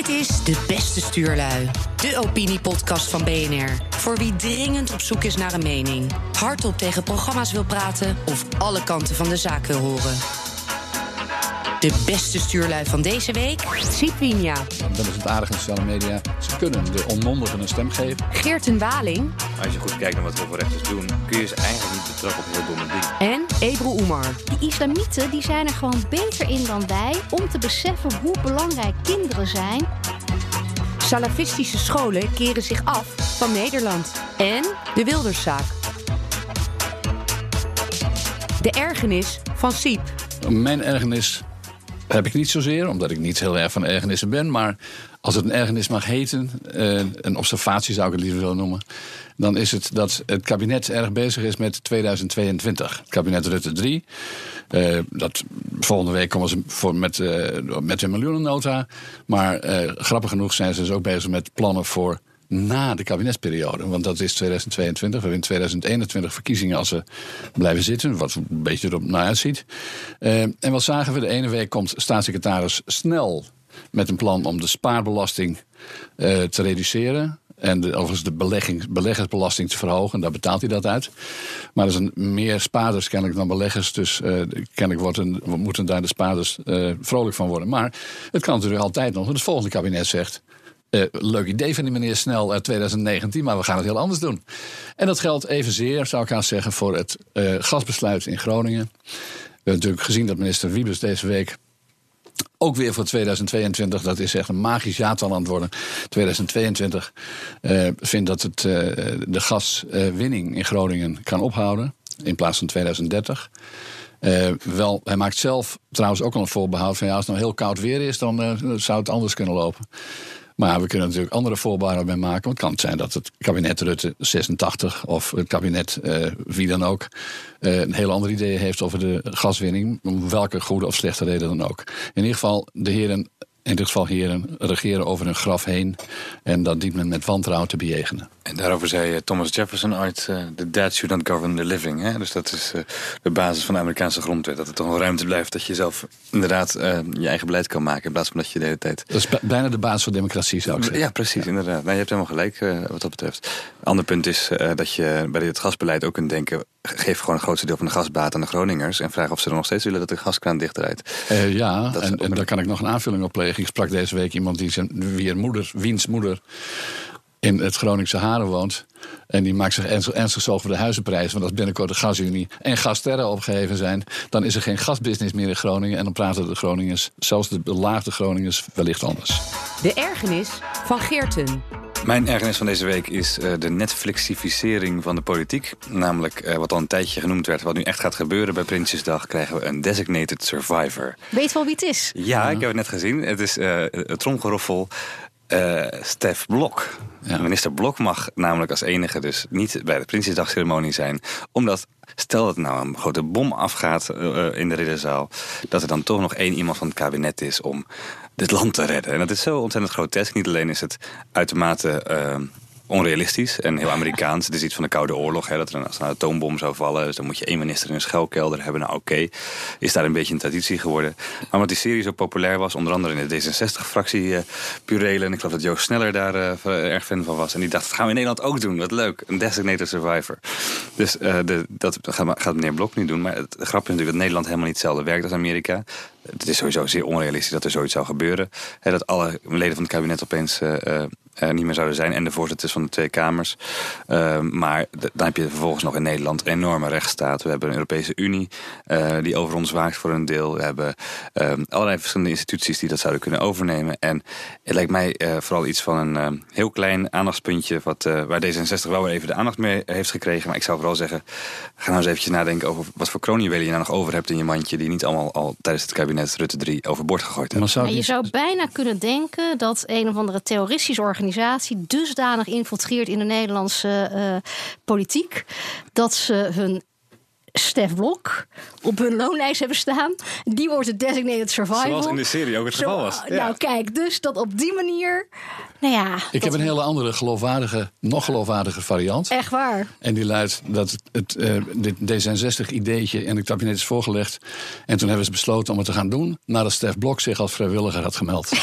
Dit is De Beste Stuurlui, de opiniepodcast van BNR. Voor wie dringend op zoek is naar een mening, hardop tegen programma's wil praten of alle kanten van de zaak wil horen. De beste stuurlui van deze week, Sipwinia. Dat is het aardige in sociale media. Ze kunnen de onmondigen een stem geven. Geerten Waling Als je goed kijkt naar wat heel veel rechters doen, kun je ze eigenlijk niet betrappen op heel domme dingen. en Ebru Umar. Die islamieten die zijn er gewoon beter in dan wij om te beseffen hoe belangrijk kinderen zijn. Salafistische scholen keren zich af van Nederland. En de Wilderszaak. De ergernis van Siep. Mijn ergernis heb ik niet zozeer, omdat ik niet heel erg van ergernissen ben. Maar als het een ergernis mag heten, eh, een observatie zou ik het liever willen noemen. Dan is het dat het kabinet erg bezig is met 2022. Het kabinet Rutte 3. eh, dat, volgende week komen ze voor met, eh, met een miljoenennota. Maar grappig genoeg zijn ze dus ook bezig met plannen voor na de kabinetsperiode. Want dat is 2022. We hebben in 2021 verkiezingen als ze blijven zitten. Wat een beetje erop naar uitziet. Eh, en wat zagen we? De ene week komt staatssecretaris snel met een plan om de spaarbelasting eh, te reduceren. En de, overigens de beleggersbelasting te verhogen. Daar betaalt hij dat uit. Maar er zijn meer spaarders kennelijk dan beleggers. Dus eh, kennelijk worden, moeten daar de spaarders vrolijk van worden. Maar het kan natuurlijk altijd nog. want Het volgende kabinet zegt... Eh, leuk idee van die meneer Snel uit 2019, maar we gaan het heel anders doen. En dat geldt evenzeer, zou ik haast zeggen, voor het eh, gasbesluit in Groningen. We hebben natuurlijk gezien dat minister Wiebes deze week ook weer voor 2022, dat is echt een magisch jaartal aan het worden. 2022 eh, vindt dat het, de gaswinning in Groningen kan ophouden in plaats van 2030. Eh, wel, hij maakt zelf trouwens ook al een voorbehoud van ja, als het nou heel koud weer is, dan zou het anders kunnen lopen. Maar we kunnen natuurlijk andere voorbehouden bij maken. Want het kan zijn dat het kabinet Rutte 86 of het kabinet eh, wie dan ook eh, een heel ander idee heeft over de gaswinning. Om welke goede of slechte reden dan ook. In ieder geval, de heren, in dit geval heren, regeren over hun graf heen. En dat dient men met wantrouwen te bejegenen. En daarover zei eh, Thomas Jefferson ooit: eh, The dead should not govern the living. Hè? Dus dat is eh, de basis van de Amerikaanse grondwet. Dat er toch wel ruimte blijft dat je zelf inderdaad je eigen beleid kan maken. In plaats van dat je de hele tijd. Dat is bijna de basis van democratie, zou ik zeggen. Ja, precies, inderdaad. Nou, je hebt helemaal gelijk wat dat betreft. Ander punt is dat je bij dit gasbeleid ook kunt denken... geef gewoon het grootste deel van de gasbaat aan de Groningers... en vraag of ze er nog steeds willen dat de gaskraan dichtdraait. Eh, ja, en, een- daar kan ik nog een aanvulling op plegen. Ik sprak deze week iemand die zijn, wie een moeder, wiens moeder in het Groningse Haren woont. En die maakt zich ernstig, ernstig zorgen voor de huizenprijs. Want als binnenkort de gasunie en gasterren opgeheven zijn... dan is er geen gasbusiness meer in Groningen. En dan praten de Groningers, zelfs de belaagde Groningers, wellicht anders. De ergernis van Geerten. Mijn ergernis van deze week is eh, de Netflixificering van de politiek. Namelijk eh, wat al een tijdje genoemd werd. Wat nu echt gaat gebeuren bij Prinsjesdag... krijgen we een designated survivor. Weet wel wie het is? Ja, ik heb het net gezien. Het is eh het tromgeroffel. eh Stef Blok. Ja. Minister Blok mag namelijk als enige dus niet bij de Prinsjesdagceremonie zijn. Omdat, stel dat er nou een grote bom afgaat eh, in de ridderzaal... dat er dan toch nog één iemand van het kabinet is om dit land te redden. En dat is zo ontzettend grotesk. Niet alleen is het uitermate... eh, onrealistisch en heel Amerikaans. Het is iets van de Koude Oorlog, hè, dat er een, als een atoombom zou vallen... dus dan moet je één minister in een schuilkelder hebben. Nou oké, is daar een beetje een traditie geworden. Maar omdat die serie zo populair was, onder andere in de D66-fractie eh Purelen... en ik geloof dat Joost Sneller daar eh, erg fan van was... en die dacht, dat gaan we in Nederland ook doen, wat leuk. Een designated survivor. Dus eh, de, dat gaat, gaat meneer Blok nu doen. Maar het grap is natuurlijk dat Nederland helemaal niet hetzelfde werkt als Amerika. Het is sowieso zeer onrealistisch dat er zoiets zou gebeuren. Hè, dat alle leden van het kabinet opeens eh, eh, eh, niet meer zouden zijn. En de voorzitters van de twee kamers. Uh, maar dan heb je vervolgens nog in Nederland een enorme rechtsstaat. We hebben een Europese Unie uh, die over ons waakt voor een deel. We hebben uh, allerlei verschillende instituties die dat zouden kunnen overnemen. En het lijkt mij uh, vooral iets van een uh, heel klein aandachtspuntje... Wat, uh, waar D66 wel weer even de aandacht mee heeft gekregen. Maar ik zou vooral zeggen, ga nou eens eventjes nadenken... over wat voor kroonjuwelen je nou nog over hebt in je mandje... die niet allemaal al tijdens het kabinet Rutte 3 overboord gegooid hebben. zou Ja, je zou bijna kunnen denken dat een of andere terroristische organisatie dusdanig infiltreert in de Nederlandse uh, politiek dat ze hun Stef Blok op hun loonlijst hebben staan. Die wordt de designated survival. Zoals in de serie ook het Zo- geval was. Ja. Nou, kijk, dus dat op die manier. Nou ja, Ik heb een hele andere geloofwaardige, nog geloofwaardige variant. echt waar. En die luidt dat het, eh, dit D66-ideetje in het kabinet is voorgelegd. En toen hebben ze besloten om het te gaan doen. Nadat Stef Blok zich als vrijwilliger had gemeld.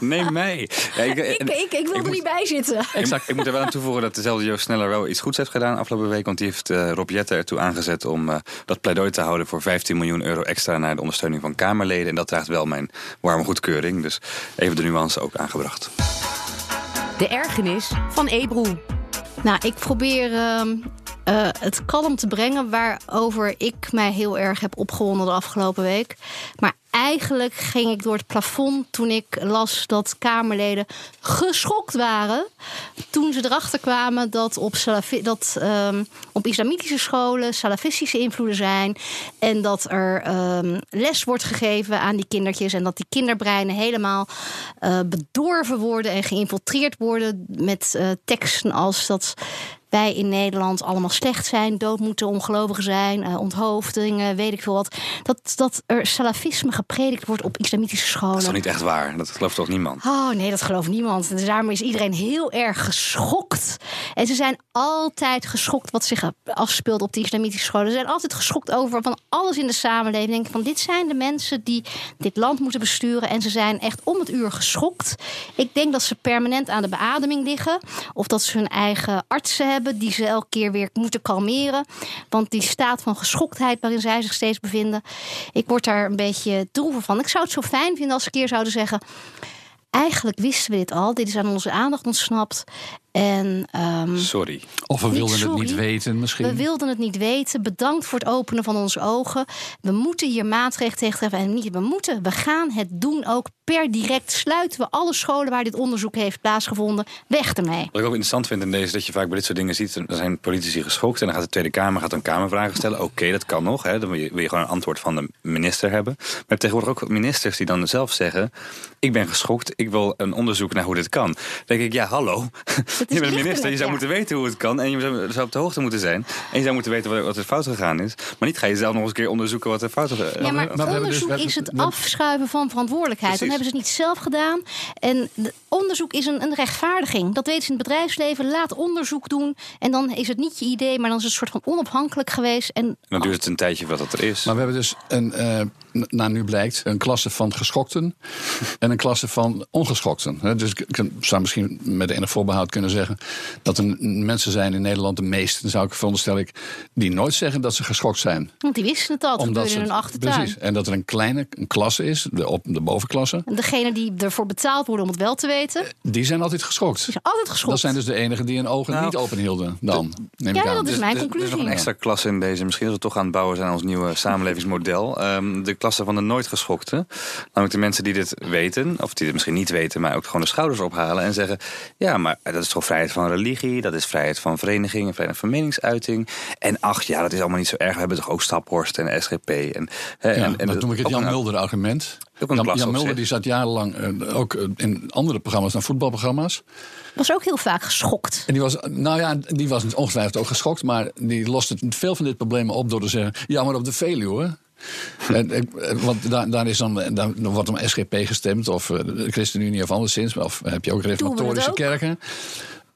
Neem mij. Ja, ik, Ik, ik, ik wil er moet- niet bij zitten. Exact. Ik moet er wel aan toevoegen dat dezelfde Joost Sneller wel iets goeds heeft gedaan afgelopen week. Want die heeft eh, Rob Jetten ertoe aangezet om eh, dat pleidooi te houden voor 15 miljoen euro extra naar de ondersteuning van Kamerleden. En dat draagt wel mijn warme goedkeuring. Dus even de nuance ook aangebracht. De ergernis van Ebro. Nou, ik probeer ehm, eh, het kalm te brengen waarover ik mij heel erg heb opgewonden de afgelopen week. Maar eigenlijk ging ik door het plafond toen ik las dat Kamerleden geschokt waren. Toen ze erachter kwamen dat op, dat, ehm, op islamitische scholen salafistische invloeden zijn. En dat er ehm, les wordt gegeven aan die kindertjes. En dat die kinderbreinen helemaal eh, bedorven worden en geïnfiltreerd worden met eh, teksten als dat wij in Nederland allemaal slecht zijn, dood moeten ongelovigen zijn, eh, onthoofdingen, weet ik veel wat. Dat, dat er salafisme gepredikt wordt op islamitische Dat scholen. is toch niet echt waar? Dat gelooft toch niemand? Oh nee, dat gelooft niemand. Dus daarom is iedereen heel erg geschokt. En ze zijn altijd geschokt wat zich afspeelt op de islamitische scholen. Ze zijn altijd geschokt over van alles in de samenleving. Denken van dit zijn de mensen die dit land moeten besturen. En ze zijn echt om het uur geschokt. Ik denk dat ze permanent aan de beademing liggen. Of dat ze hun eigen artsen hebben die ze elke keer weer moeten kalmeren. Want die staat van geschoktheid waarin zij zich steeds bevinden. Ik word daar een beetje droevig van. Ik zou het zo fijn vinden als ze een keer zouden zeggen... Eigenlijk wisten we dit al. Dit is aan onze aandacht ontsnapt. En ehm, Sorry. Of we wilden het niet weten misschien. we wilden het niet weten. Bedankt voor het openen van onze ogen. We moeten hier maatregelen tegen treffen. En niet we moeten, we gaan het doen ook. Per direct sluiten we alle scholen waar dit onderzoek heeft plaatsgevonden. Weg ermee. Wat ik ook interessant vind in deze, is dat je vaak bij dit soort dingen ziet, er zijn politici geschokt en dan gaat de Tweede Kamer gaat dan Kamervragen stellen. Oké, dat kan nog. Hè. Dan wil je, wil je gewoon een antwoord van de minister hebben. Maar je hebt tegenwoordig ook ministers die dan zelf zeggen: Ik ben geschokt, ik wil een onderzoek naar hoe dit kan. Dan denk ik, ja, hallo. Je bent een minister, je zou ja. moeten weten hoe het kan en je zou, zou op de hoogte moeten zijn. En je zou moeten weten wat, wat er fout gegaan is. Maar niet ga je zelf nog eens een keer onderzoeken wat er fout is. Ja, maar, we hebben dus- onderzoek hebben- is het afschuiven van verantwoordelijkheid. Dan hebben ze het niet zelf gedaan. En de- onderzoek is een, een rechtvaardiging. Dat weten ze in het bedrijfsleven. Laat onderzoek doen. En dan is het niet je idee, maar dan is het een soort van onafhankelijk geweest. En En dan duurt het een tijdje wat dat er is. Maar we hebben dus, een, eh, n- nou nu blijkt, een klasse van geschokten en een klasse van ongeschokten. Hè, Dus ik ik zou misschien met enig voorbehoud kunnen zeggen dat er mensen zijn in Nederland, de meeste, dan zou ik veronderstel ik, die nooit zeggen dat ze geschokt zijn. want die wisten het al. Het gebeurde in hun achtertuin. precies, en dat er een kleine een klasse is, de, op de bovenklasse, En degene die ervoor betaald worden om het wel te weten, die die zijn altijd geschokt. zijn altijd geschokt. Dat zijn dus de enigen die hun ogen Nou, niet open hielden dan, neem ik Ja, aan. dat is Dus mijn er- Er is conclusie. nog een extra klasse in deze. Misschien dat we toch aan het bouwen zijn aan ons nieuwe samenlevingsmodel. Ehm, de klasse van de nooit geschokten. Namelijk de mensen die dit weten, of die het misschien niet weten, maar ook gewoon de schouders ophalen en zeggen: Ja, maar dat is toch vrijheid van religie, dat is vrijheid van vereniging, vrijheid van meningsuiting. En ach ja, dat is allemaal niet zo erg. We hebben toch ook Staphorst en SGP. En, hè, Ja, en, en dat noem ik het Jan Mulder argument. Jan, Mulder die zat jarenlang eh, ook eh, in andere programma's dan voetbalprogramma's. was ook heel vaak geschokt. En die was, nou ja, die was ongetwijfeld ook geschokt, maar die loste veel van dit probleem op door te zeggen: ja, maar op de Veluwe. En, eh, want daar, daar, is dan, daar, dan wordt om SGP gestemd, of eh, de ChristenUnie of anderszins, of heb je ook reformatorische ook? kerken.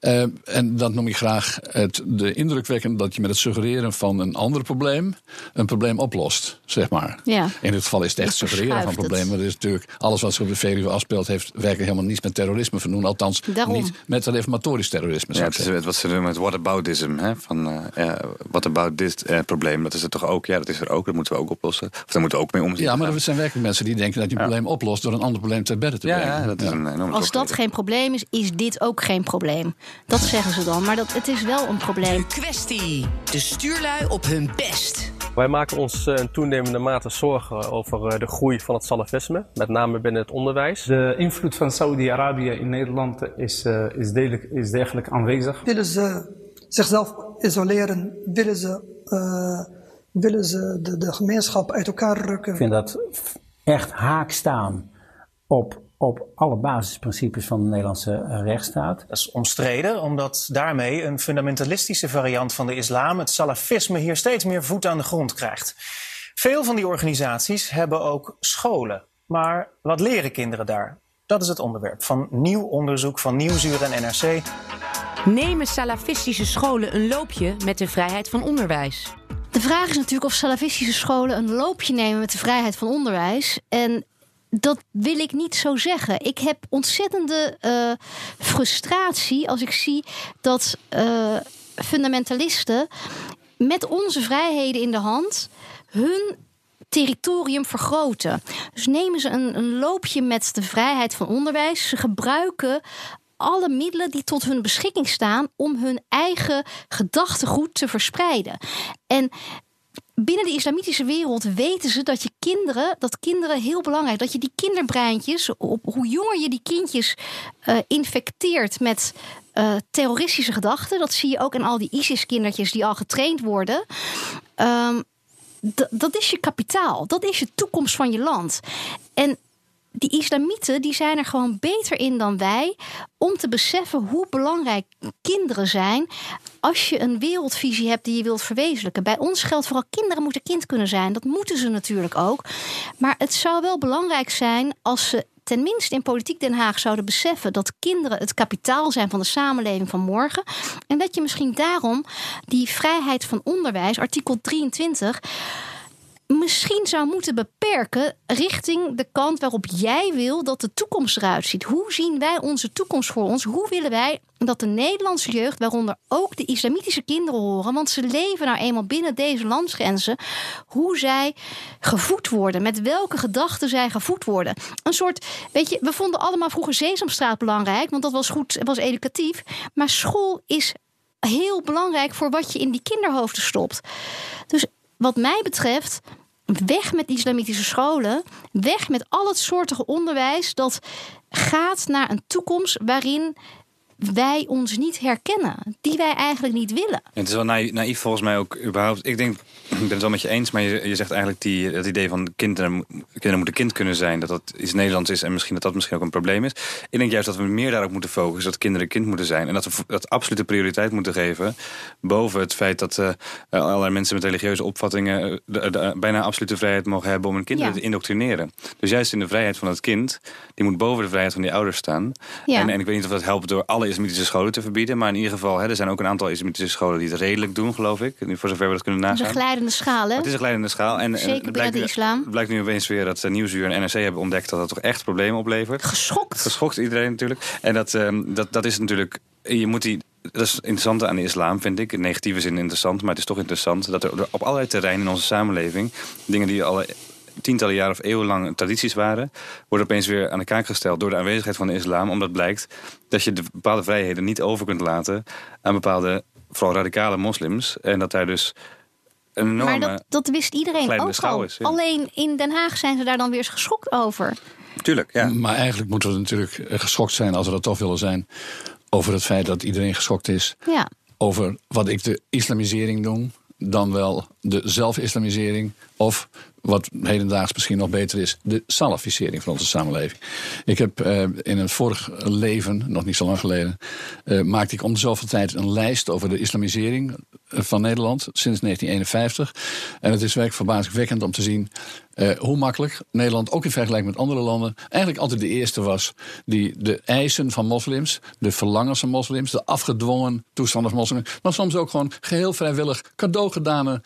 Eh, en dat noem ik graag het, de indruk wekken dat je met het suggereren van een ander probleem een probleem oplost, zeg maar. Ja. In dit geval is het echt suggereren van problemen. Er is natuurlijk alles wat zich op de Veluwe afspeelt, heeft werkelijk helemaal niets met terrorisme te doen. Althans, Daarom. niet met reformatorisch terrorisme. Ja, het is wat ze noemen het whataboutism. Hè? Van, eh ja, what about dit eh, probleem? Dat is er toch ook? Ja, dat is er ook. Dat moeten we ook oplossen. Of daar moeten we ook mee omzien. Ja, maar er zijn werkelijk mensen die denken dat je een probleem oplost door een ander probleem te bedden te ja, brengen. ja, dat is een enorme Als dat geen probleem is, is dit ook geen probleem. Dat zeggen ze dan. Maar dat, het is wel een probleem. Kwestie. De stuurlui op hun best. Wij maken ons eh, in toenemende mate zorgen over eh, de groei van het salafisme, met name binnen het onderwijs. De invloed van Saudi-Arabië in Nederland is, eh, is, degelijk, is degelijk aanwezig. Willen ze zichzelf isoleren? Willen ze, eh, willen ze de, de gemeenschap uit elkaar rukken? Ik vind dat echt haak staan op, op alle basisprincipes van de Nederlandse eh, rechtsstaat. Dat is omstreden, omdat daarmee een fundamentalistische variant van de islam, het salafisme, hier steeds meer voet aan de grond krijgt. Veel van die organisaties hebben ook scholen. Maar wat leren kinderen daar? Dat is het onderwerp van nieuw onderzoek van Nieuwsuur en NRC. Nemen salafistische scholen een loopje met de vrijheid van onderwijs? De vraag is natuurlijk of salafistische scholen een loopje nemen met de vrijheid van onderwijs. En dat wil ik niet zo zeggen. Ik heb ontzettende uh, frustratie als ik zie dat uh, fundamentalisten met onze vrijheden in de hand hun territorium vergroten. Dus nemen ze een, een loopje met de vrijheid van onderwijs. Ze gebruiken alle middelen die tot hun beschikking staan om hun eigen gedachtegoed te verspreiden. En binnen de islamitische wereld weten ze dat je kinderen, dat kinderen heel belangrijk, dat je die kinderbreintjes, op hoe jonger je die kindjes uh, infecteert met uh, terroristische gedachten, dat zie je ook in al die ISIS-kindertjes die al getraind worden. Um, dat is je kapitaal, dat is je toekomst van je land. En die islamieten die zijn er gewoon beter in dan wij om te beseffen hoe belangrijk kinderen zijn als je een wereldvisie hebt die je wilt verwezenlijken. Bij ons geldt vooral kinderen moeten kind kunnen zijn. Dat moeten ze natuurlijk ook. Maar het zou wel belangrijk zijn als ze tenminste in politiek Den Haag zouden beseffen dat kinderen het kapitaal zijn van de samenleving van morgen. En dat je misschien daarom die vrijheid van onderwijs, artikel 23 misschien zou moeten beperken richting de kant waarop jij wil dat de toekomst eruit ziet. Hoe zien wij onze toekomst voor ons? Hoe willen wij dat de Nederlandse jeugd, waaronder ook de islamitische kinderen horen, want ze leven nou eenmaal binnen deze landsgrenzen, hoe zij gevoed worden, met welke gedachten zij gevoed worden. Een soort, weet je, we vonden allemaal vroeger Sesamstraat belangrijk, want dat was goed, was educatief. Maar school is heel belangrijk voor wat je in die kinderhoofden stopt. Dus wat mij betreft weg met islamitische scholen. Weg met al het soortige onderwijs dat gaat naar een toekomst waarin wij ons niet herkennen. Die wij eigenlijk niet willen. het is wel naïef volgens mij ook überhaupt. Ik denk, ik ben het wel met je eens, maar je, je zegt eigenlijk die, dat idee van kinderen, kinderen moeten kind kunnen zijn. Dat dat iets Nederlands is en misschien dat dat misschien ook een probleem is. Ik denk juist dat we meer daarop moeten focussen. Dat kinderen kind moeten zijn. En dat we dat absolute prioriteit moeten geven. Boven het feit dat uh, allerlei mensen met religieuze opvattingen uh, bijna absolute vrijheid mogen hebben om hun kinderen te indoctrineren. Dus juist in de vrijheid van het kind, die moet boven de vrijheid van die ouders staan. Ja. En, en ik weet niet of dat helpt door alle islamitische scholen te verbieden. Maar in ieder geval, hè, er zijn ook een aantal islamitische scholen die het redelijk doen, geloof ik. Voor zover we dat kunnen nagaan. Het glijdende schaal, hè? Het is een glijdende schaal. En, Zeker en blijkt, de islam. Het blijkt nu opeens weer dat uh, Nieuwsuur en NRC hebben ontdekt dat dat toch echt problemen oplevert. Geschokt. Geschokt iedereen natuurlijk. En dat, um, dat, dat is natuurlijk... Je moet die dat is interessant aan de islam, vind ik. In negatieve zin interessant, maar het is toch interessant... dat er op allerlei terreinen in onze samenleving... dingen die al tientallen jaren of eeuwenlang tradities waren, worden opeens weer aan de kaak gesteld door de aanwezigheid van de islam. Omdat blijkt dat je de bepaalde vrijheden niet over kunt laten aan bepaalde, vooral radicale moslims. En dat daar dus een enorme. Maar dat, dat wist iedereen ook al. Is, Alleen in Den Haag zijn ze daar dan weer eens geschokt over. Tuurlijk, ja. Maar eigenlijk moeten we natuurlijk geschokt zijn als we dat toch willen zijn. Over het feit dat iedereen geschokt is. Ja. Over wat ik de islamisering noem. Dan wel de zelfislamisering. Of wat hedendaags misschien nog beter is, de salafisering van onze samenleving. Ik heb uh, in een vorig leven, nog niet zo lang geleden, uh, maakte ik om de zoveel tijd een lijst over de islamisering eh, van Nederland sinds 1951. En het is werkelijk verbazingwekkend om te zien hoe makkelijk Nederland, ook in vergelijking met andere landen, eigenlijk altijd de eerste was die de eisen van moslims, de verlangens van moslims, de afgedwongen toestanden van moslims, maar soms ook gewoon geheel vrijwillig cadeau gedane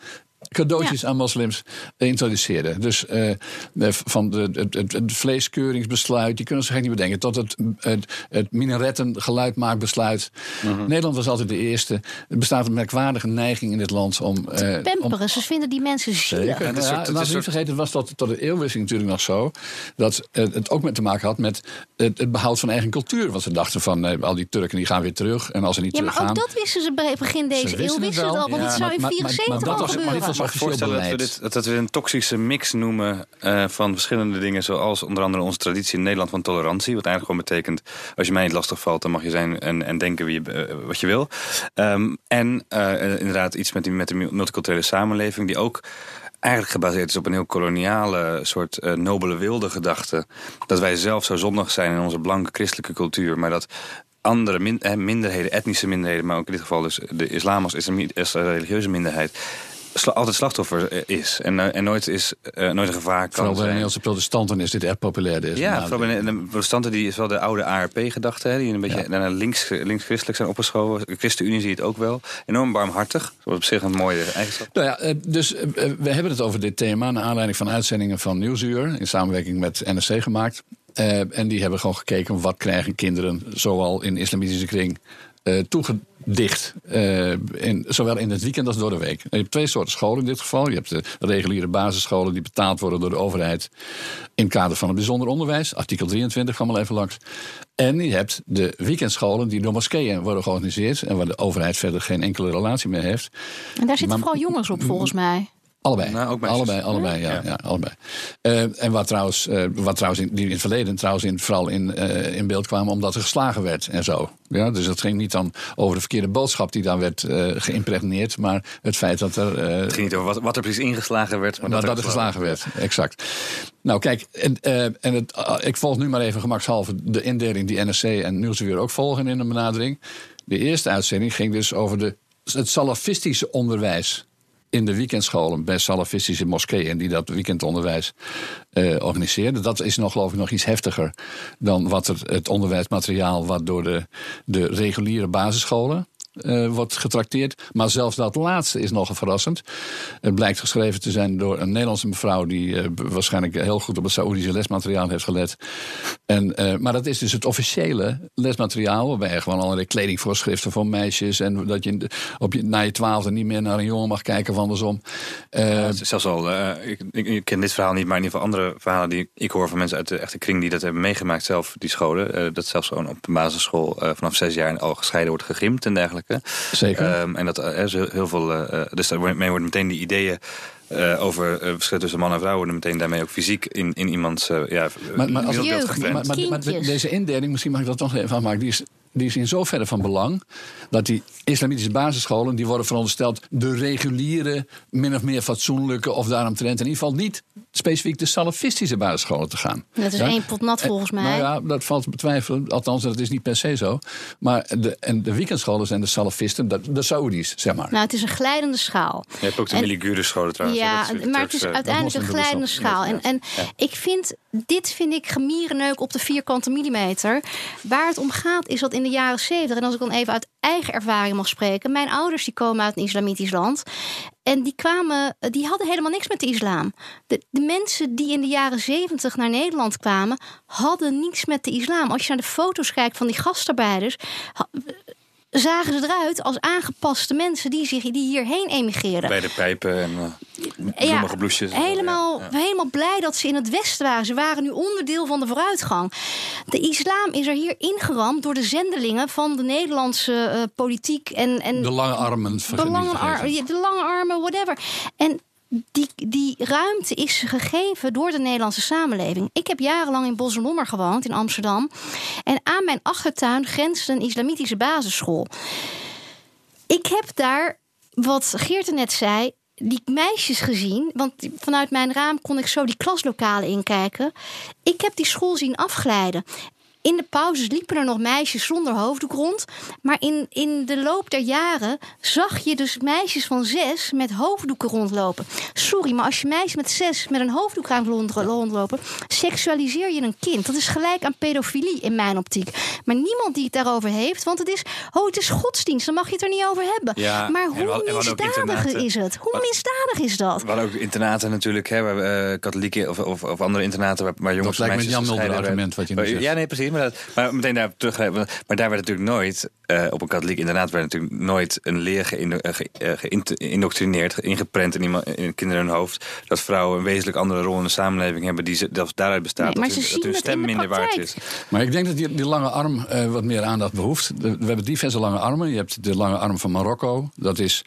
cadeautjes aan moslims introduceerde. Dus uh, van de, het, het, het, vleeskeuringsbesluit, die kunnen ze eigenlijk niet bedenken, tot het, het, het minarettengeluidmaakbesluit. Uh Nederland was altijd de eerste. Er bestaat een merkwaardige neiging in dit land om... Uh, te pamperen, om, ze vinden die mensen zielig. Zeker. Ja, ja, laten we niet vergeten, het was tot, tot de eeuwwisseling natuurlijk nog zo, dat het ook met te maken had met het, het behoud van eigen cultuur. Want ze dachten van, al die Turken die gaan weer terug. En als ze niet ja, teruggaan... maar ook dat wisten ze begin deze eeuw, wisten ze al. Want het zou in 74 al gebeuren mag ik voorstellen dat we, dit, dat we een toxische mix noemen uh, van verschillende dingen. Zoals onder andere onze traditie in Nederland van tolerantie. Wat eigenlijk gewoon betekent, als je mij niet lastig valt, dan mag je zijn en, en denken wie je, uh, wat je wil. Um, en uh, inderdaad iets met, die, met de multiculturele samenleving die ook eigenlijk gebaseerd is op een heel koloniale soort uh, nobele wilde gedachte. Dat wij zelf zo zondig zijn in onze blanke christelijke cultuur, maar dat andere min, eh, minderheden, etnische minderheden, maar ook in dit geval dus de islam als, als religieuze minderheid, altijd slachtoffer eh, is. En, uh, en nooit, is, uh, nooit een gevaar kan Vooral bij zijn. Nederlandse protestanten is dit erg populair. Deze ja, vooral bij de protestanten die is wel de oude ARP-gedachte. Die een beetje ja. naar links, links-christelijk zijn opgeschoven. De ChristenUnie zie je het ook wel. Enorm barmhartig. Dat op zich een mooie eigenschap. Nou ja, dus we hebben het over dit thema... naar aanleiding van uitzendingen van Nieuwsuur... in samenwerking met NRC gemaakt. En die hebben gewoon gekeken wat krijgen kinderen... zoal in islamitische kring uh, toegedicht. Uh, in, zowel in het weekend als door de week. je hebt twee soorten scholen in dit geval. Je hebt de reguliere basisscholen die betaald worden door de overheid. in het kader van het bijzonder onderwijs. Artikel 23, gaan we even langs. En je hebt de weekendscholen die door moskeeën worden georganiseerd. en waar de overheid verder geen enkele relatie mee heeft. En daar zitten vooral jongens op volgens mij. Allebei. Nou, ook allebei, allebei, ja, ja. ja allebei. Uh, en wat trouwens, uh, wat trouwens in, die in het verleden trouwens in, vooral in, uh, in beeld kwamen omdat er geslagen werd en zo. Ja, dus het ging niet dan over de verkeerde boodschap die daar werd geïmpregneerd, maar het feit dat er. het ging niet over wat, wat er precies ingeslagen werd, maar dat, dat er geslagen werd. Exact. Nou, kijk, en, en het, ik volg nu maar even gemakshalve de indeling die NRC en Nieuwsweer ook volgen in de benadering. De eerste uitzending ging dus over de, het salafistische onderwijs in de weekendscholen bij salafistische moskeeën die dat weekendonderwijs uh, organiseerden. Dat is nog geloof ik nog iets heftiger dan wat het, het onderwijsmateriaal wat door de, de reguliere basisscholen uh, wordt getrakteerd. Maar zelfs dat laatste is nogal verrassend. Het blijkt geschreven te zijn door een Nederlandse mevrouw... die uh, waarschijnlijk heel goed op het Saoedische lesmateriaal heeft gelet. En, uh, maar dat is dus het officiële lesmateriaal... waarbij gewoon allerlei kledingvoorschriften voor meisjes... en dat je, op je na je twaalfde niet meer naar een jongen mag kijken andersom. Zelfs al, ik, ik, ik, ken dit verhaal niet... maar in ieder geval andere verhalen die ik hoor van mensen uit de echte kring... die dat hebben meegemaakt zelf, die scholen. dat zelfs gewoon op de basisschool vanaf zes jaar al gescheiden wordt gegrimd en dergelijke. Zeker. Um, en dat er uh, heel veel. Uh, dus daarmee worden meteen die ideeën. Uh, over verschil tussen man en vrouw worden meteen daarmee ook fysiek in, in iemands uh, ja, maar, maar, als, maar, maar, maar, deze indeling, misschien mag ik dat nog even afmaken, die is, die is in zoverre van belang dat die islamitische basisscholen, die worden verondersteld de reguliere, min of meer fatsoenlijke of daaromtrent in ieder geval niet specifiek de salafistische basisscholen te gaan. Dat is ja? één pot nat volgens mij. Nou ja, dat valt te betwijfelen. Althans, dat is niet per se zo. Maar de, en de weekendscholen zijn de salafisten, de, de Saoedi's, zeg maar. Nou, het is een glijdende schaal. Je hebt ook de Miligure scholen trouwens. Ja, maar het is uiteindelijk een glijdende schaal. En, en ja. ik vind, dit vind ik gemierenneuk op de vierkante millimeter. Waar het om gaat is dat in jaren zeventig, en als ik dan even uit eigen ervaring mag spreken. Mijn ouders die komen uit een islamitisch land. En die kwamen, die hadden helemaal niks met de islam. De, de mensen die in de jaren zeventig naar Nederland kwamen, hadden niets met de islam. Als je naar de foto's kijkt van die gastarbeiders, zagen ze eruit als aangepaste mensen die, zich, die hierheen emigreerden. Bij de pijpen en uh, ja, bloesjes. Helemaal, ja. helemaal blij dat ze in het Westen waren. Ze waren nu onderdeel van de vooruitgang. De islam is er hier ingeramd door de zendelingen van de Nederlandse uh, politiek. En, en de lange armen. De lange, ar de lange armen, whatever. En die, die ruimte is gegeven door de Nederlandse samenleving. Ik heb jarenlang in Bosselommer gewoond, in Amsterdam. En aan mijn achtertuin grenst een islamitische basisschool. Ik heb daar, wat Geert net zei, die meisjes gezien. Want vanuit mijn raam kon ik zo die klaslokalen inkijken. Ik heb die school zien afglijden. In de pauzes liepen er nog meisjes zonder hoofddoek rond. Maar in, in de loop der jaren zag je dus meisjes van zes met hoofddoeken rondlopen. Sorry, maar als je meisjes met zes met een hoofddoek aan rondlopen, seksualiseer je een kind. Dat is gelijk aan pedofilie in mijn optiek. Maar niemand die het daarover heeft, want het is, oh, het is godsdienst, dan mag je het er niet over hebben. Ja, maar hoe misdadig is het? Hoe misdadig is dat? We hadden ook internaten natuurlijk, hè, waar, uh, katholieke of, of, of, andere internaten waar, waar jongens dat lijkt me een Jan argument wat je nu zegt. Ja, nee, precies. Maar, dat, maar meteen daar terug. Maar daar werd natuurlijk nooit, uh, op een katholiek internaat, werd natuurlijk nooit een leer geïndoctrineerd, ge, ge, ingeprent in, iemand, in kinderen hun hoofd. Dat vrouwen een wezenlijk andere rol in de samenleving hebben, die ze, dat daaruit bestaat. Nee, dat, hun, dat hun stem minder waard is. Maar ik denk dat die, die lange arm uh, wat meer aandacht behoeft. We hebben diverse lange armen. Je hebt de lange arm van Marokko. Dat is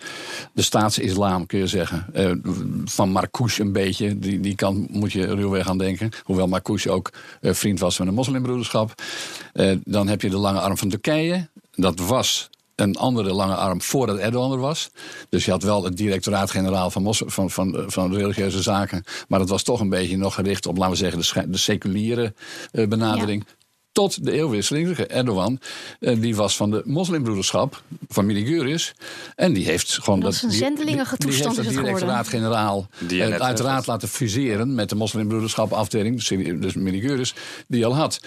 de staatsislam, kun je zeggen. Uh, van Marcouche een beetje. Die, die kant moet je ruwweg aan denken. Hoewel Marcouche ook vriend was van de moslimbroederschap. Uh, dan heb je de lange arm van Turkije. Dat was een andere lange arm voordat Erdogan er was. Dus je had wel het directoraat-generaal van, mos- van, van, van religieuze zaken. Maar dat was toch een beetje nog gericht op, laten we zeggen, de, seculiere eh, benadering. Tot de eeuwwisseling. Erdogan, eh, die was van de moslimbroederschap, familie Guris. En die heeft gewoon Dat is een die- zendelingentoestand Die, is die het heeft dat Die je eh, net uiteraard laten fuseren met de moslimbroederschap afdeling, dus- dus familie Guris, die al had.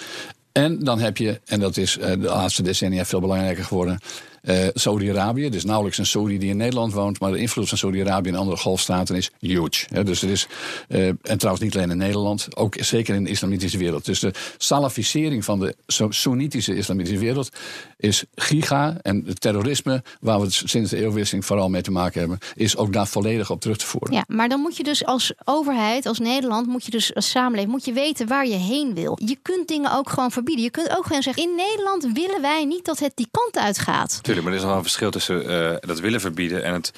En dan heb je, en dat is eh, de laatste decennia veel belangrijker geworden. Eh Saudi-Arabië, dus nauwelijks een Saudi die in Nederland woont, maar de invloed van Saudi-Arabië in andere golfstaten is huge. Hè. Dus er is, eh, en trouwens niet alleen in Nederland, ook zeker in de islamitische wereld. Dus de salafisering van de Soenitische islamitische wereld is giga. En het terrorisme, waar we het sinds de eeuwwisseling vooral mee te maken hebben, is ook daar volledig op terug te voeren. Ja, maar dan moet je dus als overheid, als Nederland, moet je dus als samenleving, moet je weten waar je heen wil. Je kunt dingen ook gewoon verbieden. Je kunt ook gewoon zeggen: in Nederland willen wij niet dat het die kant uitgaat. Tuurlijk, maar er is nog wel een verschil tussen eh, dat willen verbieden en het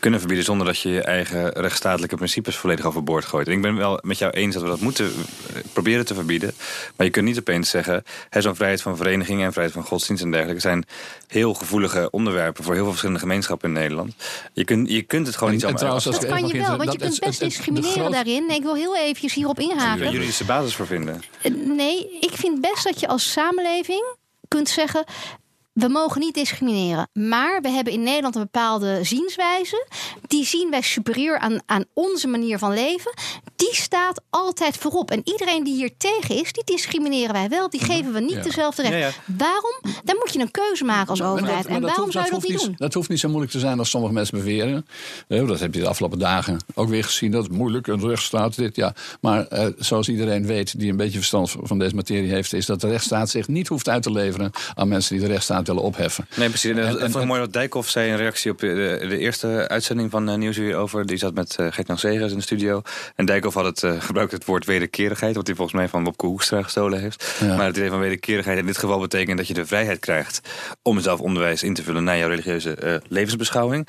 kunnen verbieden zonder dat je je eigen rechtsstatelijke principes volledig overboord gooit. En ik ben wel met jou eens dat we dat moeten eh, proberen te verbieden. Maar je kunt niet opeens zeggen, hè, zo'n vrijheid van vereniging en vrijheid van godsdienst en dergelijke zijn heel gevoelige onderwerpen voor heel veel verschillende gemeenschappen in Nederland. Je kunt, je kunt het gewoon En- niet en zomaar trouwens, als Dat kan even je wel, want je kunt best het- het- de discrimineren groot- daarin. Nee, ik wil heel eventjes hierop er inhaken. juridische basis voor vinden. Eh, Nee, ik vind best dat je als samenleving kunt zeggen. We mogen niet discrimineren. Maar we hebben in Nederland een bepaalde zienswijze. Die zien wij superieur aan, aan onze manier van leven. Die staat altijd voorop. En iedereen die hier tegen is, die discrimineren wij wel. Die geven we niet Ja. dezelfde recht. Ja, ja. Waarom? Dan moet je een keuze maken als overheid. en waarom hoeft- zou je dat niet doen? Dat hoeft niet zo moeilijk te zijn als sommige mensen beweren. Eh, Dat heb je de afgelopen dagen ook weer gezien. Dat het moeilijk, een rechtsstaat, dit, ja. Maar eh, zoals iedereen weet die een beetje verstand van deze materie heeft... is dat de rechtsstaat zich niet hoeft uit te leveren... aan mensen die de rechtsstaat willen opheffen. Nee, precies. En, En- dat en- vond ik en- mooi wat Dijkhoff zei in reactie op de, de eerste uitzending van uh, Nieuwsuur over. Die zat met uh, Gert-Jan Segers in de studio. En Dijkhoff had het, uh, gebruikt het woord wederkerigheid, wat hij volgens mij van Wopke Hoekstra gestolen heeft. Ja. Maar het idee van wederkerigheid in dit geval betekent dat je de vrijheid krijgt om zelf onderwijs in te vullen naar jouw religieuze uh, levensbeschouwing.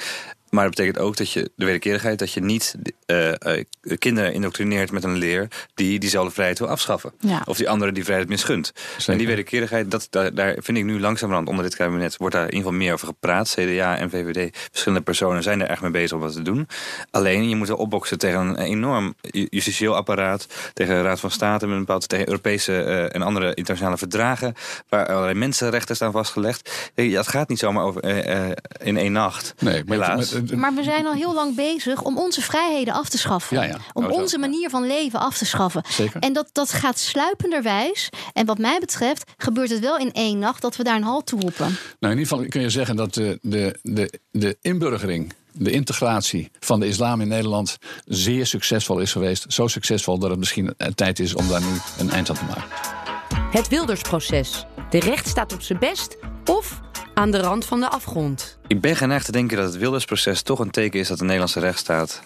Maar dat betekent ook dat je de wederkerigheid dat je niet uh, uh, kinderen indoctrineert met een leer die diezelfde vrijheid wil afschaffen. Ja. Of die anderen die vrijheid misgunt. Zeker. En die wederkerigheid, dat, daar, daar vind ik nu langzamerhand onder dit kabinet wordt daar in ieder geval meer over gepraat. CDA en VVD, verschillende personen zijn er echt mee bezig om wat te doen. Alleen je moet wel opboksen tegen een enorm justitieel apparaat, tegen de Raad van State, met een bepaald, tegen Europese uh, en andere internationale verdragen, waar allerlei mensenrechten staan vastgelegd. Het gaat niet zomaar over uh, in één nacht. Nee, maar helaas. Het- Maar we zijn al heel lang bezig om onze vrijheden af te schaffen. Ja, ja. Om Oh, zo. onze manier van leven af te schaffen. Zeker. En dat, dat gaat sluipenderwijs. En wat mij betreft gebeurt het wel in één nacht dat we daar een halt toe roepen. Nou, in ieder geval kun je zeggen dat de, de, de, de inburgering, de integratie van de islam in Nederland zeer succesvol is geweest. Zo succesvol dat het misschien een tijd is om daar nu een eind aan te maken. Het Wildersproces. De recht staat op zijn best of aan de rand van de afgrond. Ik ben geneigd te denken dat het Wildersproces toch een teken is dat de Nederlandse rechtsstaat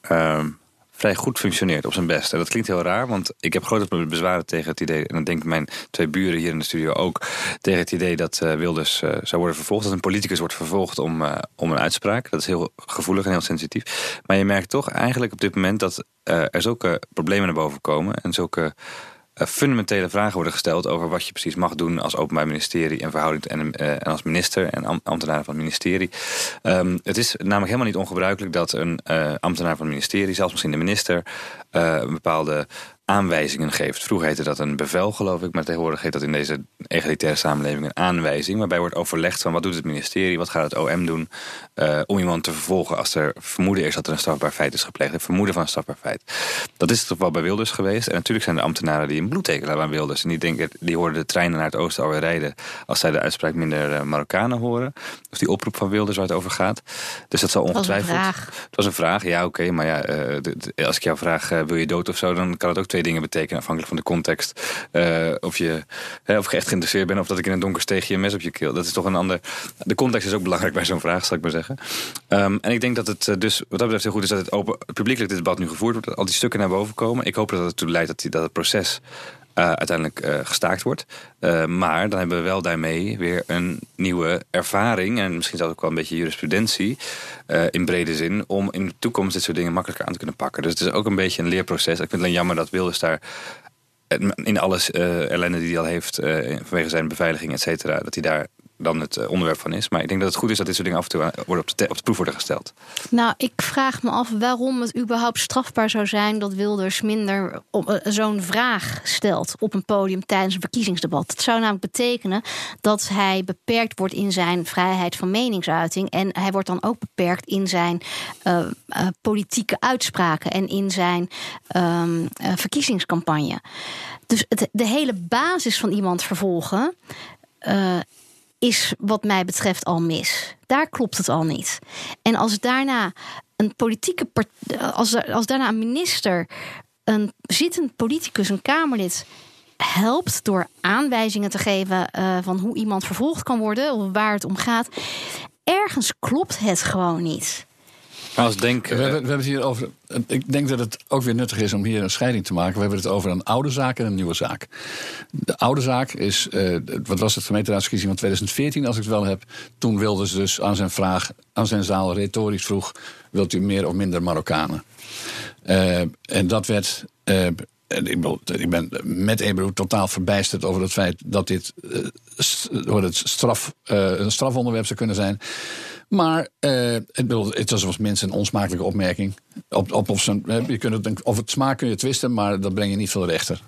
ehm, vrij goed functioneert op zijn best. En dat klinkt heel raar, want ik heb grote bezwaren tegen het idee, en dan denk ik mijn twee buren hier in de studio ook, tegen het idee dat eh, Wilders eh, zou worden vervolgd, dat een politicus wordt vervolgd om, eh, om een uitspraak. Dat is heel gevoelig en heel sensitief. Maar je merkt toch eigenlijk op dit moment dat er zulke problemen naar boven komen en zulke fundamentele vragen worden gesteld over wat je precies mag doen als openbaar ministerie en verhouding en, uh, en als minister en am ambtenaren van het ministerie. Um, het is namelijk helemaal niet ongebruikelijk dat een uh, ambtenaar van het ministerie, zelfs misschien de minister, een bepaalde aanwijzingen geeft. Vroeger heette dat een bevel, geloof ik, maar tegenwoordig heet dat in deze egalitaire samenleving een aanwijzing, waarbij wordt overlegd van wat doet het ministerie, wat gaat het OM doen uh, om iemand te vervolgen als er vermoeden is dat er een strafbaar feit is gepleegd, een vermoeden van een strafbaar feit. Dat is het geval bij Wilders geweest. En natuurlijk zijn er ambtenaren die een bloedteken hebben aan Wilders en die denken, die horen de treinen naar het oosten alweer rijden als zij de uitspraak minder uh, Marokkanen horen, of die oproep van Wilders waar het over gaat. Dus dat zal ongetwijfeld. Dat was een vraag. Dat was een vraag, ja, oké, okay, maar ja, uh, de, als ik jou vraag, wil je dood of zo, dan kan het ook dingen betekenen afhankelijk van de context. Uh, of, je, hè, of je echt geïnteresseerd bent of dat ik in een donker steegje mes op je keel. Dat is toch een ander. De context is ook belangrijk bij zo'n vraag, zal ik maar zeggen. Um, en ik denk dat het dus wat dat betreft heel goed is dat het open, publiekelijk dit debat nu gevoerd wordt. Dat al die stukken naar boven komen. Ik hoop dat het ertoe leidt dat, die, dat het proces uh, uiteindelijk uh, gestaakt wordt. Uh, maar dan hebben we wel daarmee weer een nieuwe ervaring. En misschien zelfs ook wel een beetje jurisprudentie. in brede zin. Om in de toekomst dit soort dingen makkelijker aan te kunnen pakken. Dus het is ook een beetje een leerproces. Ik vind het alleen jammer dat Wilders daar. In alles ellende die hij al heeft vanwege zijn beveiliging, et cetera, dat hij daar dan het eh, onderwerp van is. Maar ik denk dat het goed is dat dit soort dingen af en toe aan- worden op, de op proef worden gesteld. Nou, ik vraag me af waarom het überhaupt strafbaar zou zijn dat Wilders minder eh, zo'n vraag stelt op een podium tijdens een verkiezingsdebat. Dat zou namelijk betekenen dat hij beperkt wordt in zijn vrijheid van meningsuiting. En hij wordt dan ook beperkt in zijn eh, eh, politieke uitspraken en in zijn ehm, eh, verkiezingscampagne. Dus het, de hele basis van iemand vervolgen. eh, is wat mij betreft al mis. Daar klopt het al niet. En als daarna een politieke als, als daarna een minister een zittend politicus, een Kamerlid helpt door aanwijzingen te geven eh, van hoe iemand vervolgd kan worden of waar het om gaat, ergens klopt het gewoon niet. Maar als denk, We hebben, we hebben het hier over. Ik denk dat het ook weer nuttig is om hier een scheiding te maken. We hebben het over een oude zaak en een nieuwe zaak. De oude zaak is, eh, wat was het, gemeenteraadsverkiezing van 2014, als ik het wel heb. Toen wilde ze dus aan zijn vraag, aan zijn zaal retorisch vroeg: wilt u meer of minder Marokkanen? Eh, en dat werd. eh, en ik, ben met Ebro totaal verbijsterd over het feit dat dit eh, het straf, eh, een strafonderwerp zou kunnen zijn. Maar eh, ik bedoel, het was volgens mensen een onsmakelijke opmerking. Op, op, op zijn, je kunt het, of het smaak kun je twisten, maar dat breng je niet veel rechter.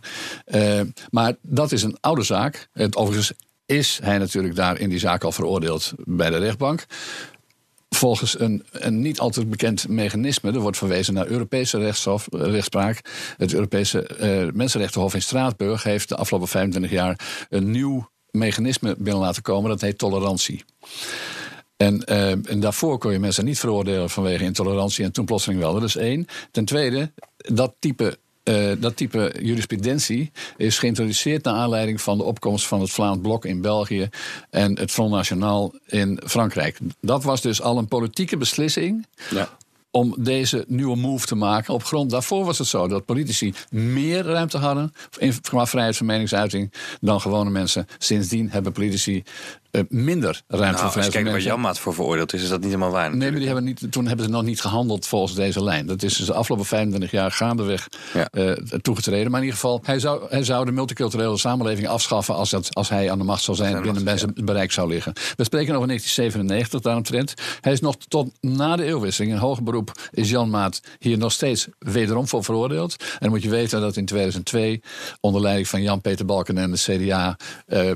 Eh, maar dat is een oude zaak. Het, overigens is hij natuurlijk daar in die zaak al veroordeeld bij de rechtbank. Volgens een, een niet altijd bekend mechanisme, er wordt verwezen naar Europese rechtshof, eh, rechtspraak. Het Europese eh, Mensenrechtenhof in Straatsburg heeft de afgelopen 25 jaar een nieuw mechanisme binnen laten komen. Dat heet tolerantie. En, eh, en daarvoor kon je mensen niet veroordelen vanwege intolerantie en toen plotseling wel. Dat is één. Ten tweede, dat type. eh, dat type jurisprudentie is geïntroduceerd naar aanleiding van de opkomst van het Vlaams Blok in België en het Front National in Frankrijk. Dat was dus al een politieke beslissing ja. om deze nieuwe move te maken. Op grond daarvoor was het zo dat politici meer ruimte hadden qua vrijheid van meningsuiting dan gewone mensen. Sindsdien hebben politici eh, minder ruimte Nou, voor als je kijkt waar. Janmaat voor veroordeeld is, is dat niet helemaal waar. Nee, maar die hebben niet, toen hebben ze nog niet gehandeld volgens deze lijn. Dat is dus de afgelopen 25 jaar gaandeweg Ja. eh, toegetreden. Maar in ieder geval, hij zou, hij zou de multiculturele samenleving afschaffen... Als, dat, als hij aan de macht zou zijn en binnen zijn bereik zou liggen. We spreken over 1997 daaromtrent. Hij is nog tot na de eeuwwisseling in hoger beroep... is Jan Maat hier nog steeds wederom voor veroordeeld. En dan moet je weten dat in 2002... onder leiding van Jan-Peter Balken en de CDA... eh,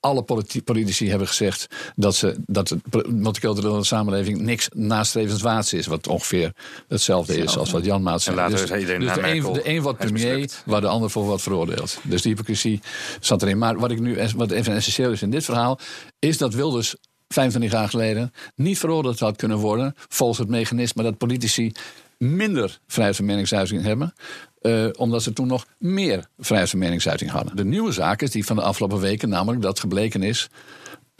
alle politi- hebben gezegd... dat, ze, dat de multiculturele samenleving niks nastrevenswaarts is. Wat ongeveer hetzelfde is als wat Jan Maat zei. later Dus- iedereen dus de een, de is premier, waar de ander voor wordt veroordeeld. Dus die hypocrisie zat erin. Maar wat, ik nu, wat even essentieel is in dit verhaal... is dat Wilders 25 jaar geleden niet veroordeeld had kunnen worden... volgens het mechanisme dat politici minder vrijheid van meningsuiting hebben... eh, omdat ze toen nog meer vrijheid van meningsuiting hadden. De nieuwe zaak is die van de afgelopen weken, namelijk dat gebleken is...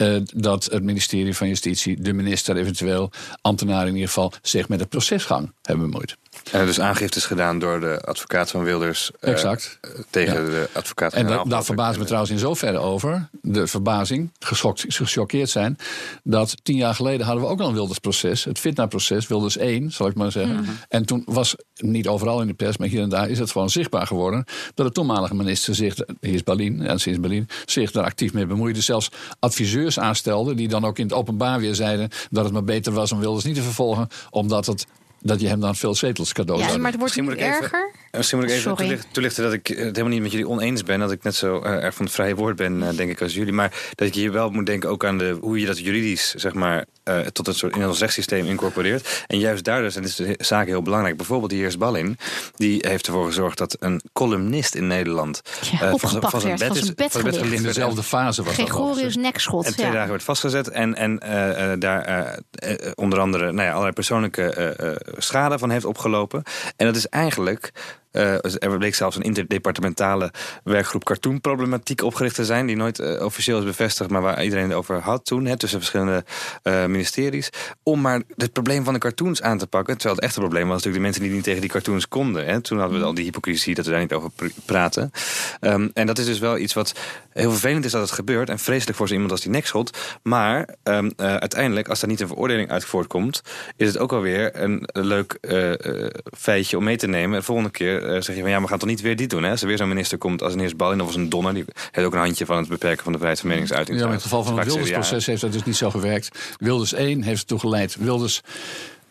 eh, dat het ministerie van Justitie, de minister eventueel, ambtenaren in ieder geval, zich met de procesgang hebben bemoeid. En er dus aangifte is gedaan door de advocaat van Wilders. eh, Exact. eh, tegen Ja. de advocaat En van da- daar verbaas ik me trouwens in zoverre over. De verbazing, geschokt, gechoqueerd zijn. Dat tien jaar geleden hadden we ook al een Wilders-proces. Het Fitna-proces, Wilders 1, zal ik maar zeggen. En toen was, niet overal in de pers, maar hier en daar is het gewoon zichtbaar geworden. Dat de toenmalige minister zich, hier is Berlin, en sinds Berlin, zich daar actief mee bemoeide. Zelfs adviseurs aanstelde, die dan ook in het openbaar weer zeiden. dat het maar beter was om Wilders niet te vervolgen. omdat het, dat je hem dan veel zetels cadeau Ja, zou maar het wordt Misschien moet ik even- erger. Eh, Misschien moet ik even toelichten, toelichten dat ik het helemaal niet met jullie oneens ben. Dat ik net zo eh, erg van het vrije woord ben, eh, denk ik, als jullie. Maar dat ik hier wel moet denken ook aan de, hoe je dat juridisch, zeg maar, eh, tot een soort in ons rechtssysteem incorporeert. En juist daardoor zijn deze zaken heel belangrijk. Bijvoorbeeld die heer Ballin, die heeft ervoor gezorgd dat een columnist in Nederland Ja, eh, opgepakt van zijn bed van zijn gelicht. In dezelfde fase was. Gregorius Nekschot. En twee ja. dagen werd vastgezet. En, en eh, eh, daar eh, eh, onder andere nou ja, allerlei persoonlijke eh, eh, schade van heeft opgelopen. En dat is eigenlijk. eh, er bleek zelfs een interdepartementale werkgroep cartoonproblematiek opgericht te zijn. Die nooit eh, officieel is bevestigd, maar waar iedereen het over had toen. Hè, tussen verschillende eh, ministeries. Om maar het probleem van de cartoons aan te pakken. Terwijl het echte probleem was natuurlijk de mensen die niet tegen die cartoons konden. Hè. Toen hadden we al die hypocrisie dat we daar niet over pr- praten. Ehm, en dat is dus wel iets wat heel vervelend is dat het gebeurt. En vreselijk voor zo iemand als die nekschot. Maar ehm, eh, uiteindelijk, als daar niet een veroordeling uit voortkomt... is het ook alweer een leuk eh, eh, feitje om mee te nemen. De volgende keer zeg je van ja, we gaan toch niet weer dit doen. Hè? Als er weer zo'n minister komt als een eerste bal in of als een donner, die heeft ook een handje van het beperken van de vrijheid van meningsuiting. Ja, maar in het geval van het Wilders-proces heeft dat dus niet zo gewerkt. Wilders 1 heeft ertoe geleid. Wilders,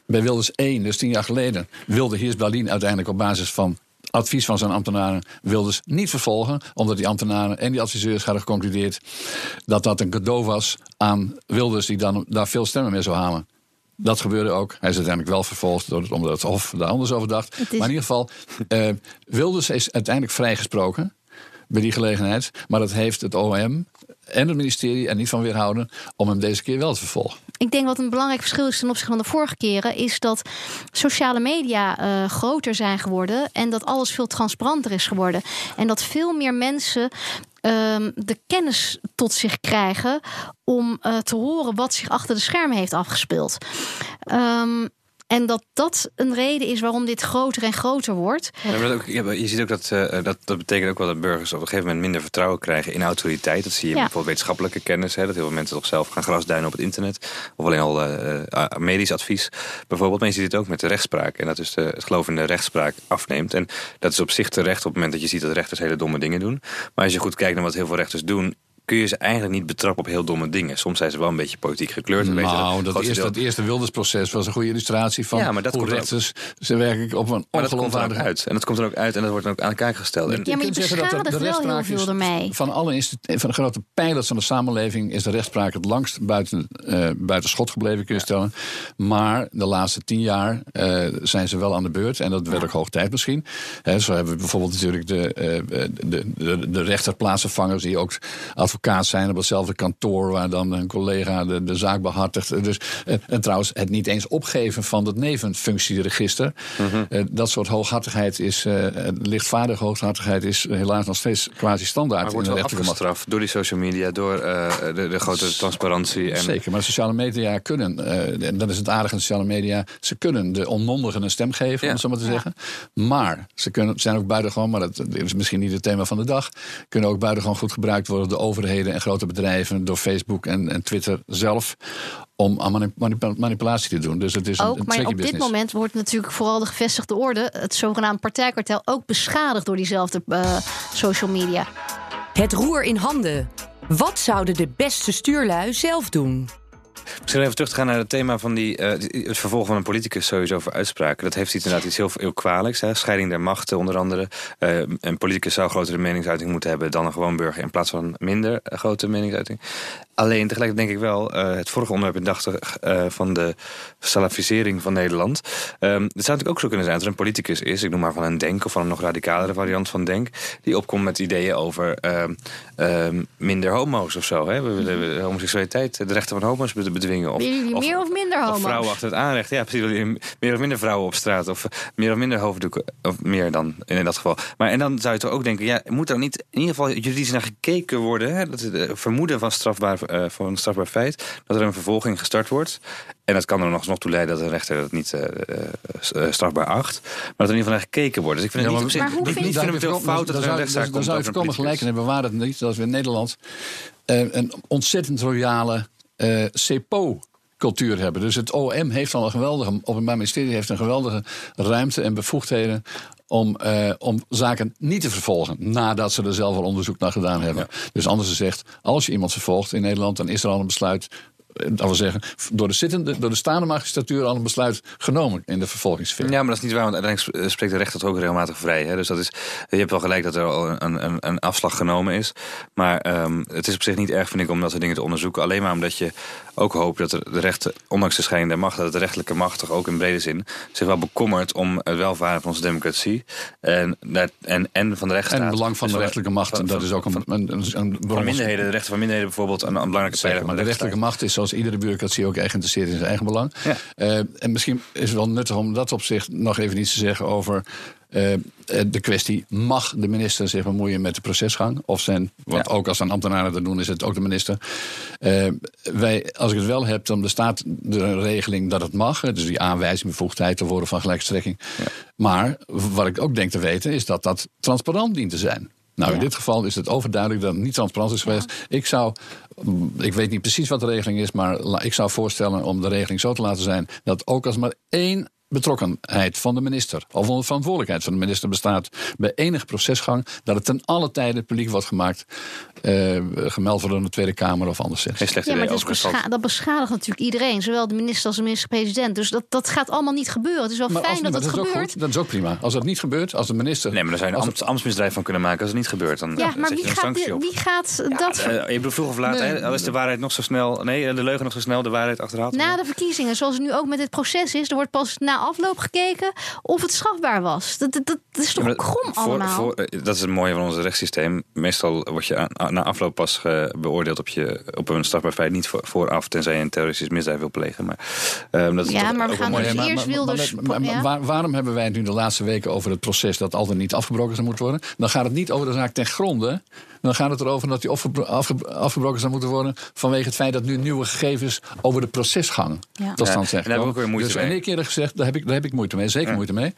bij Wilders 1, dus tien jaar geleden, wilde Heers Berlin uiteindelijk op basis van advies van zijn ambtenaren Wilders niet vervolgen. Omdat die ambtenaren en die adviseurs hadden geconcludeerd dat dat een cadeau was aan Wilders, die dan daar veel stemmen mee zou halen. Dat gebeurde ook. Hij is uiteindelijk wel vervolgd door het, omdat het Hof daar anders over dacht. Is- Maar in ieder geval, eh, Wilders is uiteindelijk vrijgesproken bij die gelegenheid. Maar dat heeft het OM en het ministerie er niet van weerhouden om hem deze keer wel te vervolgen. Ik denk wat een belangrijk verschil is ten opzichte van de vorige keren, is dat sociale media eh, groter zijn geworden en dat alles veel transparanter is geworden. En dat veel meer mensen ehm, de kennis tot zich krijgen om eh, te horen wat zich achter de schermen heeft afgespeeld. Ehm, en dat dat een reden is waarom dit groter en groter wordt. Ja, ook, je ziet ook dat, eh, dat dat betekent ook wel dat burgers op een gegeven moment minder vertrouwen krijgen in autoriteit. Dat zie je Ja. bijvoorbeeld wetenschappelijke kennis. Hè, dat heel veel mensen toch zelf gaan grasduinen op het internet. Of alleen al eh, eh, medisch advies. Bijvoorbeeld, maar je ziet het ook met de rechtspraak. En dat dus de, het geloof in de rechtspraak afneemt. En dat is op zich terecht op het moment dat je ziet dat rechters hele domme dingen doen. Maar als je goed kijkt naar wat heel veel rechters doen kun je ze eigenlijk niet betrappen op heel domme dingen. Soms zijn ze wel een beetje politiek gekleurd. Nou, dat eerste, dat eerste Wildersproces was een goede illustratie van Ja, maar dat hoe komt er rechters ze werkelijk op een ongeloofwaardige uit. En dat komt er ook uit en dat wordt dan ook aan de kaak gesteld. En, Ja, maar je zeggen dat de- beschadigt de wel heel rechtspraak is veel ermee. Van alle van de grote pijlers van de samenleving is de rechtspraak het langst buiten, eh, buiten schot gebleven, kun je stellen. Maar de laatste tien jaar eh, zijn ze wel aan de beurt. En dat werd ook hoog tijd misschien. Hè, zo hebben we bijvoorbeeld natuurlijk de, eh, de, de, de rechterplaatsvervangers die ook advocaat zijn op hetzelfde kantoor waar dan een collega de, de zaak behartigt. Dus, eh, en trouwens, het niet eens opgeven van het nevenfunctieregister. Eh, dat soort hooghartigheid is, eh, lichtvaardige hooghartigheid is helaas nog steeds quasi standaard maar in de wel afgestraft door die social media, door de, de grote transparantie. En, Zeker, maar sociale media kunnen, en dat is het aardige aan sociale media, ze kunnen de onmondigen een stem geven, om Ja. zo maar te zeggen. Maar ze kunnen, zijn ook buitengewoon, maar dat is misschien niet het thema van de dag, kunnen ook buitengewoon goed gebruikt worden door overheden en grote bedrijven, door Facebook en, en Twitter zelf, om aan manip- manip- manipulatie te doen. Dus het is een, Ook, een maar tricky op dit moment wordt natuurlijk vooral de gevestigde orde, het zogenaamde partijkartel, ook beschadigd door diezelfde eh, social media. Het roer in handen. Wat zouden de beste stuurlui zelf doen? Misschien even terug te gaan naar het thema van die, eh, het vervolg van een politicus sowieso voor uitspraken. Dat heeft inderdaad iets heel, heel kwalijks. Hè? Scheiding der machten onder andere. Eh, een politicus zou grotere meningsuiting moeten hebben dan een gewoon burger in plaats van minder eh, grote meningsuiting. Alleen tegelijkertijd denk ik wel, eh, het vorige onderwerp indachtig eh van de salafisering van Nederland. Ehm, het zou natuurlijk ook zo kunnen zijn dat er een politicus is, ik noem maar van een Denk of van een nog radicalere variant van Denk, die opkomt met ideeën over ehm, ehm, minder homo's of zo. Hè? We willen homoseksualiteit, de rechten van homo's be- bedwingen. Of, meer of minder of homo's? vrouwen achter het aanrecht. Ja, precies. Meer of minder vrouwen op straat. Of eh, meer of minder hoofddoeken. Of meer dan in dat geval. Maar en dan zou je toch ook denken... Ja, moet er niet in ieder geval juridisch naar gekeken worden? Hè? Dat het vermoeden van, strafbaar, eh, van een strafbaar feit. Dat er een vervolging gestart wordt. En dat kan er nog, nog toe leiden dat een rechter dat niet eh, eh, eh, strafbaar acht. Maar dat er in ieder geval naar gekeken wordt. Dus ik vind het niet op maar hoe niet, vind niet je- fundamenteel fout dat er een rechtszaak Dan komt zou je voorkomen gelijk hebben. We waren het niet, dat we in Nederland eh, een ontzettend royale eh CEPO-cultuur hebben. Dus het OM heeft al een geweldige, het Openbaar Ministerie heeft een geweldige ruimte en bevoegdheden om, eh, om zaken niet te vervolgen nadat ze er zelf al onderzoek naar gedaan hebben. Dus anders gezegd, als je iemand vervolgt in Nederland, dan is er al een besluit. eh, Dat wil zeggen, door de, zittende, door de staande magistratuur al een besluit genomen in de vervolgingssfeer. Ja, maar dat is niet waar, want uiteindelijk sp- spreekt de rechter toch ook regelmatig vrij. Hè? Dus dat is, je hebt wel gelijk dat er al een, een, een afslag genomen is. Maar ehm, het is op zich niet erg, vind ik, om dat soort dingen te onderzoeken. Alleen maar omdat je ook hoopt dat de rechten, ondanks de scheiding der macht, dat de rechterlijke macht toch ook in brede zin zich wel bekommert om het welvaren van onze democratie. En, en, en van de rechtsstaat. En het belang van Dus de rechterlijke macht, van- dat is ook een, een, een, een Van minderheden, de rechten van minderheden bijvoorbeeld, een, belangrijke pijler maar de rechterlijke macht is zoals iedere bureaucratie ook erg geïnteresseerd in zijn eigen belang. Ja. Eh, en misschien is het wel nuttig om dat op zich nog even iets te zeggen over eh, eh, de kwestie: mag de minister zich bemoeien met de procesgang? Of zijn, want Ja. ook als een ambtenaren dat doen, is het ook de minister. Eh, wij, als ik het wel heb, dan bestaat er een regeling dat het mag. Dus die aanwijzing, bevoegdheid te worden van gelijkstrekking. Maar wat ik ook denk te weten, is dat dat transparant dient te zijn. Nou, in Ja. dit geval is het overduidelijk dat het niet transparant is geweest. Ik zou, mm, ik weet niet precies wat de regeling is, maar ik zou voorstellen om de regeling zo te laten zijn dat ook als maar één betrokkenheid van de minister of onder verantwoordelijkheid van de minister bestaat bij enige procesgang dat het ten alle tijde publiek wordt gemaakt, eh, gemeld wordt door de Tweede Kamer of anderszins. Geen slecht Ja, maar idee. overigens. bescha- dat beschadigt natuurlijk iedereen. Zowel de minister als de minister-president. Dus dat, dat gaat allemaal niet gebeuren. Het is wel Maar als, fijn dat maar het dat is ook gebeurt. goed, dat is ook prima. Als dat niet gebeurt, als de minister. Nee, maar daar je een ambt, ambtsmisdrijf van kunnen maken als het niet gebeurt. Dan Ja, eh, maar zet je wie een gaat, sanctie dit- op. wie gaat dat... Eh, ik bedoel, vroeg of laat, Nee, hè, al is de waarheid nog zo snel. Nee, de leugen nog zo snel, de waarheid achterhaald. Na de verkiezingen, zoals het nu ook met dit proces is, er wordt pas na afloop gekeken of het strafbaar was. Dat, dat, dat is toch Ja, voor- allemaal? voor- eh, dat is het mooie van ons rechtssysteem. Meestal word je aan- na afloop pas beoordeeld op, je, op een strafbaar feit. Niet voor, vooraf, tenzij je een terroristisch misdrijf wil plegen. Maar, ehm, dat is Ja, toch maar we gaan dus eerst Wilders- waarom hebben wij het nu de laatste weken over het proces dat altijd niet afgebroken zou moeten worden? Dan gaat het niet over de zaak ten gronde. Dan gaat het erover dat die afgebro- afge- afgebroken zou moeten worden vanwege het feit dat nu nieuwe gegevens over de procesgang Ja. tot stand Ja, zijn en daar heb ik ook weer moeite dus, mee. En ik eerlijk gezegd, daar heb ik, daar heb ik moeite mee, zeker moeite mee.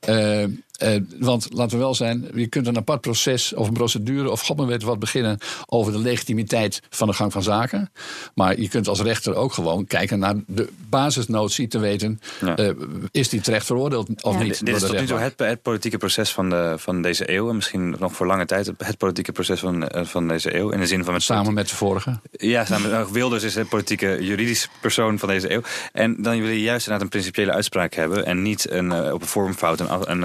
Eh, eh, want laten we wel zijn, je kunt een apart proces of een procedure of god maar weet wat beginnen over de legitimiteit van de gang van zaken. Maar je kunt als rechter ook gewoon kijken naar de basisnotie te weten, Ja. eh, is die terecht veroordeeld of Ja. niet? Dit is tot nu toe het, het politieke proces van, de, van deze eeuw. En misschien nog voor lange tijd het politieke proces van, eh, van deze eeuw. In de zin van met Samen met de vorige. Ja, samen, uh, Wilders is de politieke juridisch persoon van deze eeuw. En dan wil je juist inderdaad een principiële uitspraak hebben. En niet een, op een vormfout een, een,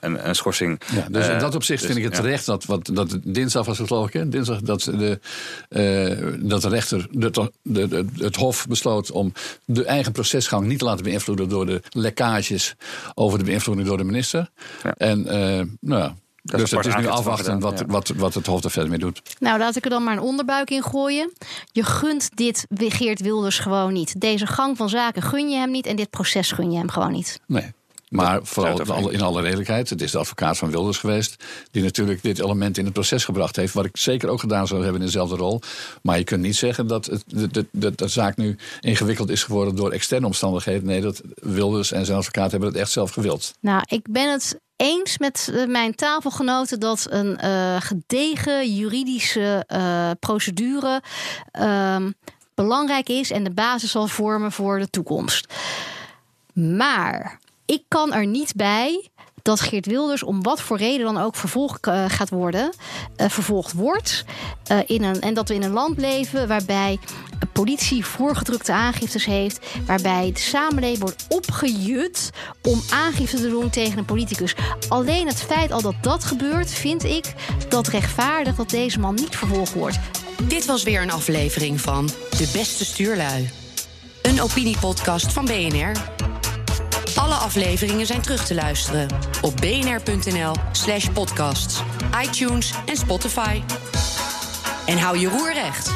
een, een schorsing. Ja, dus in Eh, dat opzicht dus, vind ik het ja. terecht dat, wat, dat het dinsdag was het geloof ik, hè? dinsdag dat de, eh, dat de rechter, de, de, de- het Hof besloot om de eigen procesgang niet te laten beïnvloeden door de lekkages over de beïnvloeding door de minister. Ja. En eh, nou ja. is Dus het is nu afwachten wat, ja. wat, wat het Hof er verder mee doet. Nou, laat ik er dan maar een onderbuik in gooien. Je gunt dit Geert Wilders gewoon niet. Deze gang van zaken gun je hem niet en dit proces gun je hem gewoon niet. Nee. Maar vooral in alle- in alle redelijkheid, het is de advocaat van Wilders geweest. die natuurlijk dit element in het proces gebracht heeft. Wat ik zeker ook gedaan zou hebben in dezelfde rol. Maar je kunt niet zeggen dat het, de, de, de, de zaak nu ingewikkeld is geworden door externe omstandigheden. Nee, dat Wilders en zijn advocaat hebben het echt zelf gewild. Nou, ik ben het eens met eh, mijn tafelgenoten dat een eh, gedegen juridische eh, procedure ehm, belangrijk is en de basis zal vormen voor de toekomst. Maar ik kan er niet bij dat Geert Wilders om wat voor reden dan ook vervolgd eh, gaat worden, eh, vervolgd wordt. eh, in een, en dat we in een land leven waarbij politie voorgedrukte aangiftes heeft, waarbij de samenleving wordt opgejut om aangifte te doen tegen een politicus. Alleen het feit al dat dat gebeurt, vind ik dat rechtvaardig dat deze man niet vervolgd wordt. Dit was weer een aflevering van De Beste Stuurlui. Een opiniepodcast van BNR. Alle afleveringen zijn terug te luisteren op bnr.nl slash podcasts, iTunes en Spotify. En hou je roer recht.